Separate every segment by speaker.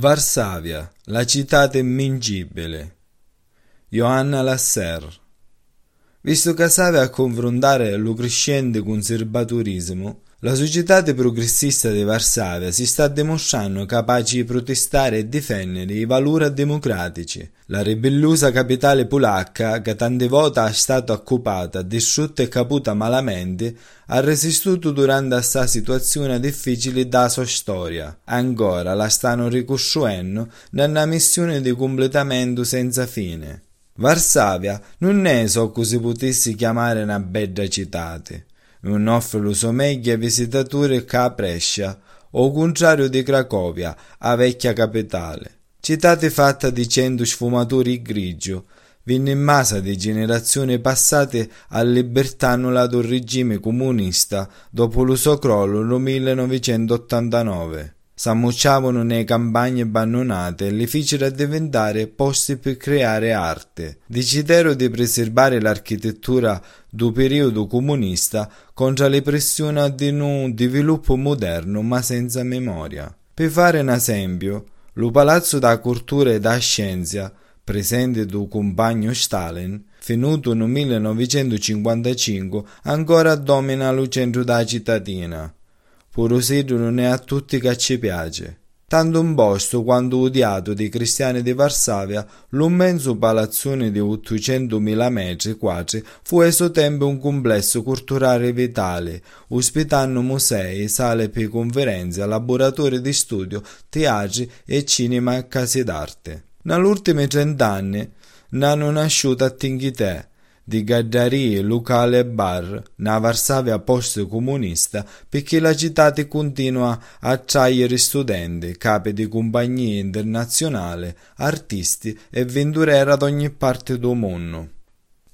Speaker 1: Varsavia, la città immingibile. Johanna Lasser. Visto che serve a confrontare lo crescente conservatorismo, la società progressista di Varsavia si sta dimostrando capace di protestare e difendere i valori democratici. La ribellosa capitale polacca, che tante volte è stata occupata, distrutta e caputa malamente, ha resistito durante questa situazione difficile da sua storia. Ancora la stanno ricostruendo nella missione di completamento senza fine. Varsavia non è so così potessi chiamare una bella città lo suo meglio ai visitatori che a Brescia, o contrario di Cracovia, a vecchia capitale. Citate fatta di cento sfumatori grigio, venne in massa di generazioni passate a libertà annullato il regime comunista dopo lo suo crollo nel 1989 s'ammucciavano nelle campagne abbandonate e le fecero diventare posti per creare arte. Decisero di preservare l'architettura del periodo comunista contro le pressioni di un sviluppo moderno ma senza memoria. Per fare un esempio, lo Palazzo da Cultura e da Scienza, presente del compagno Stalin, finito nel 1955, ancora domina lo centro della cittadina pur sito non è a tutti che ci piace. Tanto un posto quanto odiato dai cristiani di Varsavia, l'immenso palazzone di 800.000 metri quadri fu a suo tempo un complesso culturale vitale, ospitando musei, sale per conferenze, laboratori di studio, teatri e cinema e case d'arte. Negli ultimi trent'anni ne hanno nasciuto a Tinghitè, di gaddarie locali bar na Varsavia post-comunista perché la città continua a attrarre studenti, capi di compagnie internazionali, artisti e vendurieri ad ogni parte del mondo.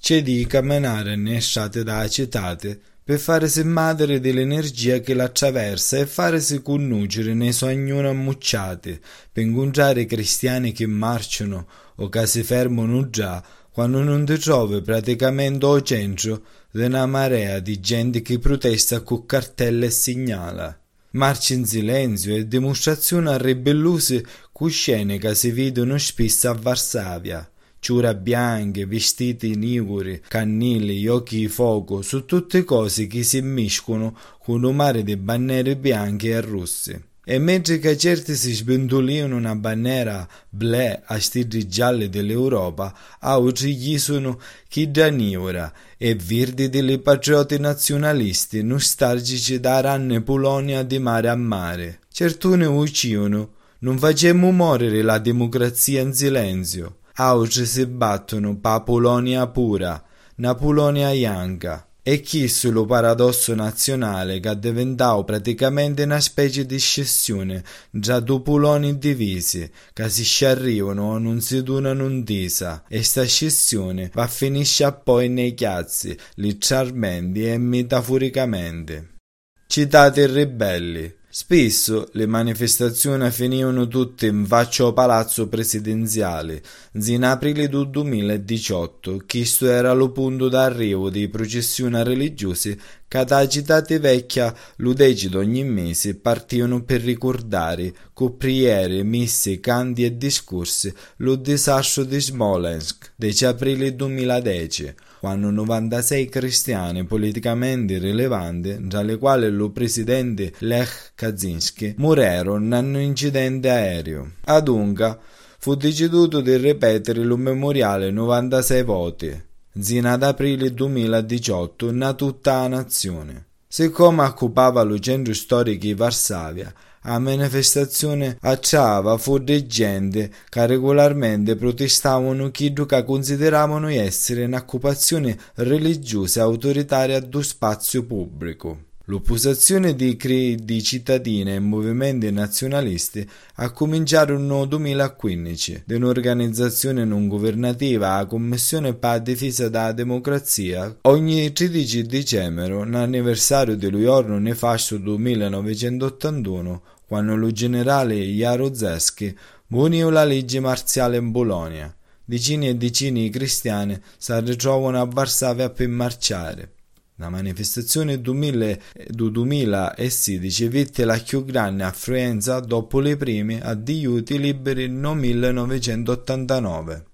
Speaker 1: C'è di camminare strade della città per farsi madre dell'energia che l'attraversa e farsi conoscere nei sognoni ammucciati, per incontrare cristiani che marciano o che si fermano già quando non ti trovi praticamente al centro di una marea di gente che protesta con cartelle e segnala. Marci in silenzio e dimostrazioni ribellose con scene che si vedono spesso a Varsavia. Ciura bianche, vestiti niguri, cannili, occhi di fuoco, su tutte cose che si miscono con un mare di bandiere bianche e rosse. E mentre che certi si sventolivano una bandiera blè a stili gialli dell'Europa, altri gli sono chi daniora e verdi delle patrioti nazionalisti nostalgici da ranne Polonia di mare a mare. Certuni uccidono, non facciamo morire la democrazia in silenzio. Altri si battono pa Polonia pura, una Polonia bianca. E questo lo paradosso nazionale che è diventato praticamente una specie di scissione tra due poloni divisi che si sciarrivano o non si donano un disa e sta scissione va finisce poi nei chiazzi, letteralmente e metaforicamente. Citate i ribelli Spesso le manifestazioni finivano tutte in faccia al palazzo presidenziale. In aprile del 2018, questo era lo punto d'arrivo di processioni religiose che da città vecchia lo decido ogni mese partivano per ricordare con preghiere, messe, canti e discorsi lo disastro di Smolensk, 10 aprile 2010 quando 96 cristiani politicamente rilevanti, tra le quali il presidente Lech Kaczynski, morirono in un incidente aereo. Adunque, fu deciduto di ripetere il memoriale 96 voti, zina ad aprile 2018, in tutta la nazione. Siccome occupava lo centro storico di Varsavia, a manifestazione acciava fu di gente che regolarmente protestavano chi che consideravano essere un'occupazione religiosa e autoritaria dello spazio pubblico. L'opposizione di, di cittadini e movimenti nazionalisti ha cominciato nel 2015 di un'organizzazione non governativa, la Commissione per la difesa della democrazia, ogni 13 dicembre, nell'anniversario del giorno nefasto del 1981, quando lo generale Jaruzelski muniò la legge marziale in Bologna. Decine e decine di cristiani si ritrovano a Varsavia per marciare. La manifestazione del 2016 vide la più grande affluenza dopo le prime addiuti liberi nel 1989.